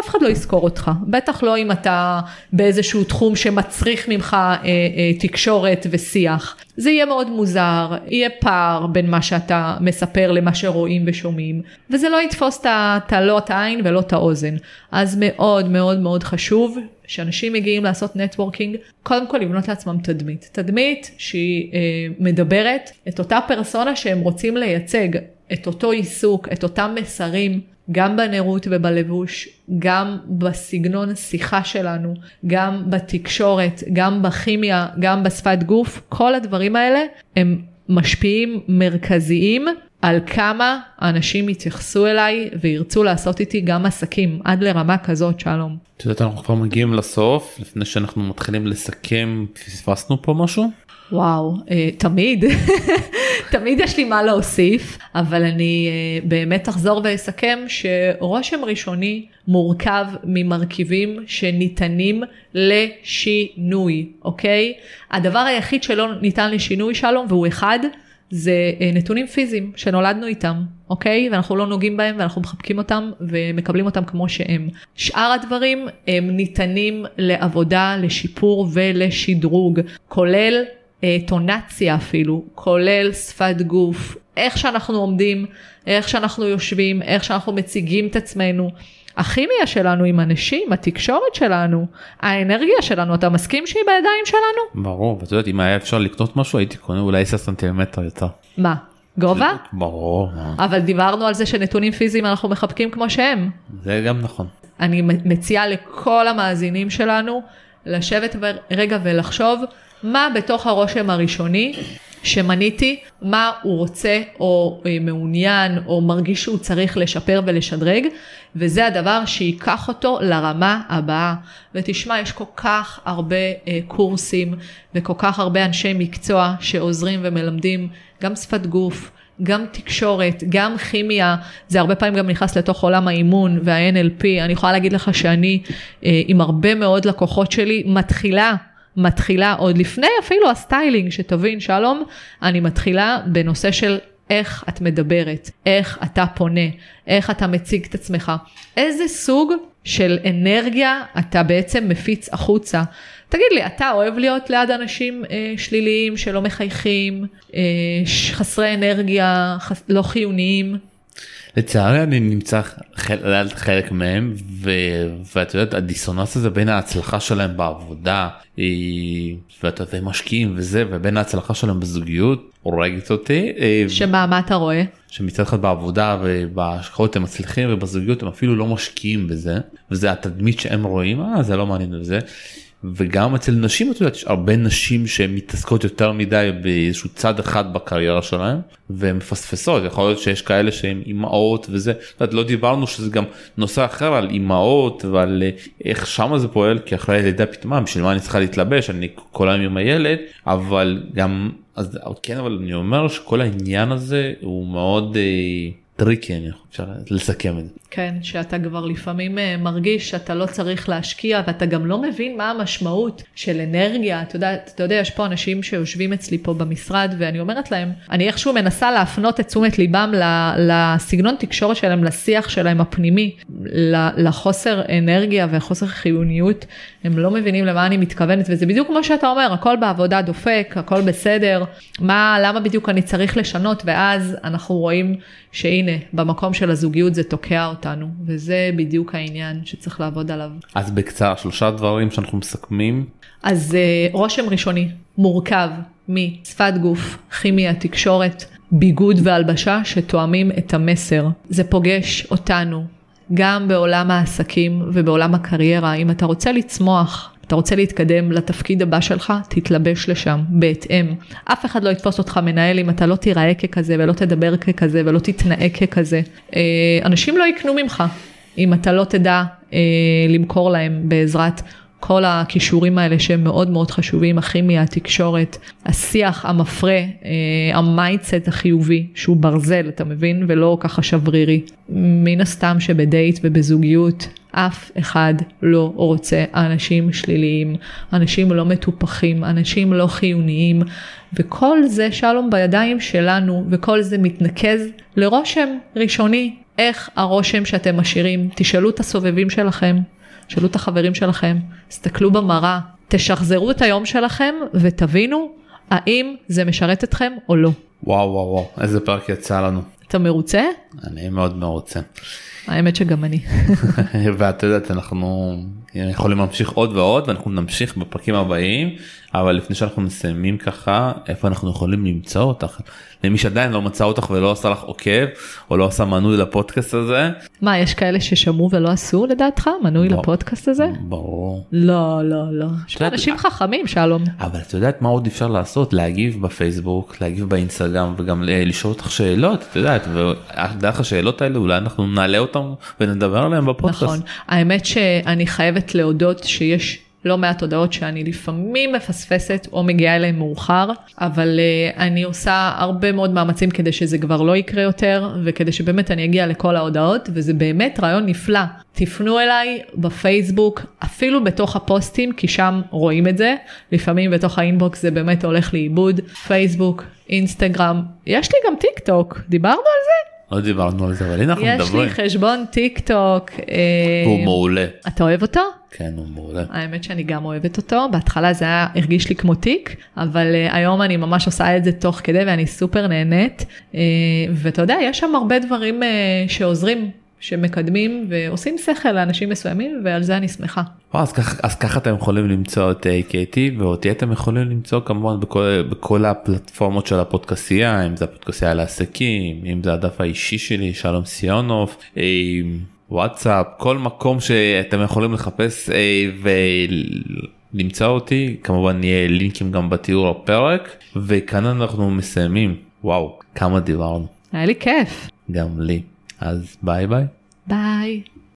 Speaker 2: אף אחד לא יזכור אותך. בטח לא אם אתה באיזשהו תחום שמצריך ממך אה, אה, תקשורת ושיח. זה יהיה מאוד מוזר, יהיה פער בין מה שאתה מספר למה שרואים ושומעים, וזה לא יתפוס את לא את העין ולא את האוזן. אז מאוד מאוד מאוד חשוב שאנשים מגיעים לעשות נטוורקינג, קודם כל לבנות לעצמם תדמית. תדמית שהיא אה, מדברת את אותה פרסונה שהם רוצים לייצג, את אותו עיסוק, את אותם מסרים, גם בנראות ובלבוש, גם בסגנון השיחה שלנו, גם בתקשורת, גם בכימיה, גם בשפת גוף, כל הדברים האלה הם משפיעים מרכזיים על כמה אנשים יתייחסו אליי וירצו לעשות איתי גם עסקים, עד לרמה כזאת, שלום.
Speaker 1: את יודעת, אנחנו כבר מגיעים לסוף, לפני שאנחנו מתחילים לסכם, פספסנו פה משהו?
Speaker 2: וואו, אה, תמיד, תמיד יש לי מה להוסיף, אבל אני אה, באמת אחזור ואסכם שרושם ראשוני מורכב ממרכיבים שניתנים לשינוי, אוקיי? הדבר היחיד שלא ניתן לשינוי שלום והוא אחד, זה אה, נתונים פיזיים שנולדנו איתם, אוקיי? ואנחנו לא נוגעים בהם ואנחנו מחבקים אותם ומקבלים אותם כמו שהם. שאר הדברים הם ניתנים לעבודה, לשיפור ולשדרוג, כולל טונציה אפילו, כולל שפת גוף, איך שאנחנו עומדים, איך שאנחנו יושבים, איך שאנחנו מציגים את עצמנו. הכימיה שלנו עם אנשים, התקשורת שלנו, האנרגיה שלנו, אתה מסכים שהיא בידיים שלנו?
Speaker 1: ברור, ואת יודעת, אם היה אפשר לקנות משהו, הייתי קונה אולי 10 סנטימטר יותר.
Speaker 2: מה? גובה?
Speaker 1: ברור.
Speaker 2: אבל דיברנו על זה שנתונים פיזיים אנחנו מחבקים כמו שהם.
Speaker 1: זה גם נכון.
Speaker 2: אני מציעה לכל המאזינים שלנו לשבת רגע ולחשוב מה בתוך הרושם הראשוני שמניתי מה הוא רוצה או אה, מעוניין או מרגיש שהוא צריך לשפר ולשדרג וזה הדבר שייקח אותו לרמה הבאה. ותשמע, יש כל כך הרבה אה, קורסים וכל כך הרבה אנשי מקצוע שעוזרים ומלמדים גם שפת גוף, גם תקשורת, גם כימיה, זה הרבה פעמים גם נכנס לתוך עולם האימון וה-NLP. אני יכולה להגיד לך שאני אה, עם הרבה מאוד לקוחות שלי מתחילה. מתחילה עוד לפני אפילו ה-styling, שתבין שלום, אני מתחילה בנושא של איך את מדברת, איך אתה פונה, איך אתה מציג את עצמך, איזה סוג של אנרגיה אתה בעצם מפיץ החוצה. תגיד לי, אתה אוהב להיות ליד אנשים אה, שליליים שלא מחייכים, אה, חסרי אנרגיה, חס... לא חיוניים?
Speaker 1: לצערי אני נמצא ליד חלק מהם ואת יודעת הדיסוננס הזה בין ההצלחה שלהם בעבודה ואתה יודע משקיעים וזה ובין ההצלחה שלהם בזוגיות הורגת אותי.
Speaker 2: אה, שמה מה אתה רואה?
Speaker 1: שמצד אחד בעבודה ובהשקעות הם מצליחים ובזוגיות הם אפילו לא משקיעים בזה וזה התדמית שהם רואים אה זה לא מעניין וזה וגם אצל נשים את יודעת יש הרבה נשים שמתעסקות יותר מדי באיזשהו צד אחד בקריירה שלהם ומפספסות יכול להיות שיש כאלה שהן אימהות וזה יודעת, לא דיברנו שזה גם נושא אחר על אימהות ועל אה, איך שם זה פועל כי אחרי הלידה פתאום בשביל מה אני צריכה להתלבש אני כל היום עם הילד אבל גם אז כן אבל אני אומר שכל העניין הזה הוא מאוד. tricky אני חושב לסכם את זה.
Speaker 2: כן, שאתה כבר לפעמים אה, מרגיש שאתה לא צריך להשקיע ואתה גם לא מבין מה המשמעות של אנרגיה. אתה יודע, אתה יודע, יש פה אנשים שיושבים אצלי פה במשרד ואני אומרת להם, אני איכשהו מנסה להפנות את תשומת ליבם לסגנון תקשורת שלהם, לשיח שלהם הפנימי, לחוסר אנרגיה והחוסר חיוניות. הם לא מבינים למה אני מתכוונת וזה בדיוק כמו שאתה אומר, הכל בעבודה דופק, הכל בסדר, מה, למה בדיוק אני צריך לשנות ואז אנחנו רואים שהנה, במקום של הזוגיות זה תוקע אותנו, וזה בדיוק העניין שצריך לעבוד עליו.
Speaker 1: אז בקצרה, שלושה דברים שאנחנו מסכמים.
Speaker 2: אז uh, רושם ראשוני מורכב משפת גוף, כימיה, תקשורת, ביגוד והלבשה שתואמים את המסר. זה פוגש אותנו גם בעולם העסקים ובעולם הקריירה. אם אתה רוצה לצמוח אתה רוצה להתקדם לתפקיד הבא שלך, תתלבש לשם, בהתאם. אף אחד לא יתפוס אותך מנהל אם אתה לא תיראה ככזה ולא תדבר ככזה ולא תתנהג ככזה. אה, אנשים לא יקנו ממך אם אתה לא תדע אה, למכור להם בעזרת כל הכישורים האלה שהם מאוד מאוד חשובים, הכימיה, התקשורת, השיח המפרה, אה, המייטסט החיובי, שהוא ברזל, אתה מבין? ולא ככה שברירי. מן הסתם שבדייט ובזוגיות אף אחד לא רוצה אנשים שליליים, אנשים לא מטופחים, אנשים לא חיוניים, וכל זה שלום בידיים שלנו, וכל זה מתנקז לרושם ראשוני. איך הרושם שאתם משאירים? תשאלו את הסובבים שלכם, תשאלו את החברים שלכם, תסתכלו במראה, תשחזרו את היום שלכם ותבינו האם זה משרת אתכם או לא.
Speaker 1: וואו וואו וואו, איזה פרק יצא לנו.
Speaker 2: אתה מרוצה?
Speaker 1: אני מאוד מרוצה.
Speaker 2: האמת שגם אני.
Speaker 1: ואת יודעת אנחנו יכולים להמשיך עוד ועוד ואנחנו נמשיך בפרקים הבאים אבל לפני שאנחנו מסיימים ככה איפה אנחנו יכולים למצוא אותך למי שעדיין לא מצא אותך ולא עשה לך עוקב או לא עשה מנוי לפודקאסט הזה.
Speaker 2: מה יש כאלה ששמעו ולא עשו לדעתך מנוי ב... לפודקאסט הזה?
Speaker 1: ברור.
Speaker 2: לא לא לא. יש אנשים אה, חכמים שלום.
Speaker 1: אבל את יודעת מה עוד אפשר לעשות להגיב בפייסבוק להגיב באינסטגרם וגם לשאול אותך שאלות את יודעת ודרך השאלות האלה אולי אנחנו נעלה אותם ונדבר עליהם בפודקאסט. נכון
Speaker 2: האמת שאני חייבת להודות שיש לא מעט הודעות שאני לפעמים מפספסת או מגיעה אליהן מאוחר, אבל uh, אני עושה הרבה מאוד מאמצים כדי שזה כבר לא יקרה יותר, וכדי שבאמת אני אגיע לכל ההודעות, וזה באמת רעיון נפלא. תפנו אליי בפייסבוק, אפילו בתוך הפוסטים, כי שם רואים את זה. לפעמים בתוך ה-inbox זה באמת הולך לאיבוד. פייסבוק, אינסטגרם, יש לי גם טיק טוק, דיברנו על זה?
Speaker 1: לא דיברנו על זה אבל הנה אנחנו מדברים.
Speaker 2: יש לי חשבון טיק טוק.
Speaker 1: הוא מעולה.
Speaker 2: אתה אוהב אותו?
Speaker 1: כן הוא מעולה.
Speaker 2: האמת שאני גם אוהבת אותו בהתחלה זה היה הרגיש לי כמו תיק אבל אה, היום אני ממש עושה את זה תוך כדי ואני סופר נהנית אה, ואתה יודע יש שם הרבה דברים אה, שעוזרים שמקדמים ועושים שכל לאנשים מסוימים ועל זה אני שמחה.
Speaker 1: אז ככה אז ככה אתם יכולים למצוא את קייטי ואותי אתם יכולים למצוא כמובן בכל, בכל הפלטפורמות של הפודקסייה אם זה הפודקסייה לעסקים אם זה הדף האישי שלי שלום סיונוב. וואטסאפ כל מקום שאתם יכולים לחפש ו... למצוא אותי כמובן יהיה לינקים גם בתיאור הפרק וכאן אנחנו מסיימים וואו כמה דיברנו
Speaker 2: היה לי כיף.
Speaker 1: גם לי אז ביי ביי.
Speaker 2: ביי.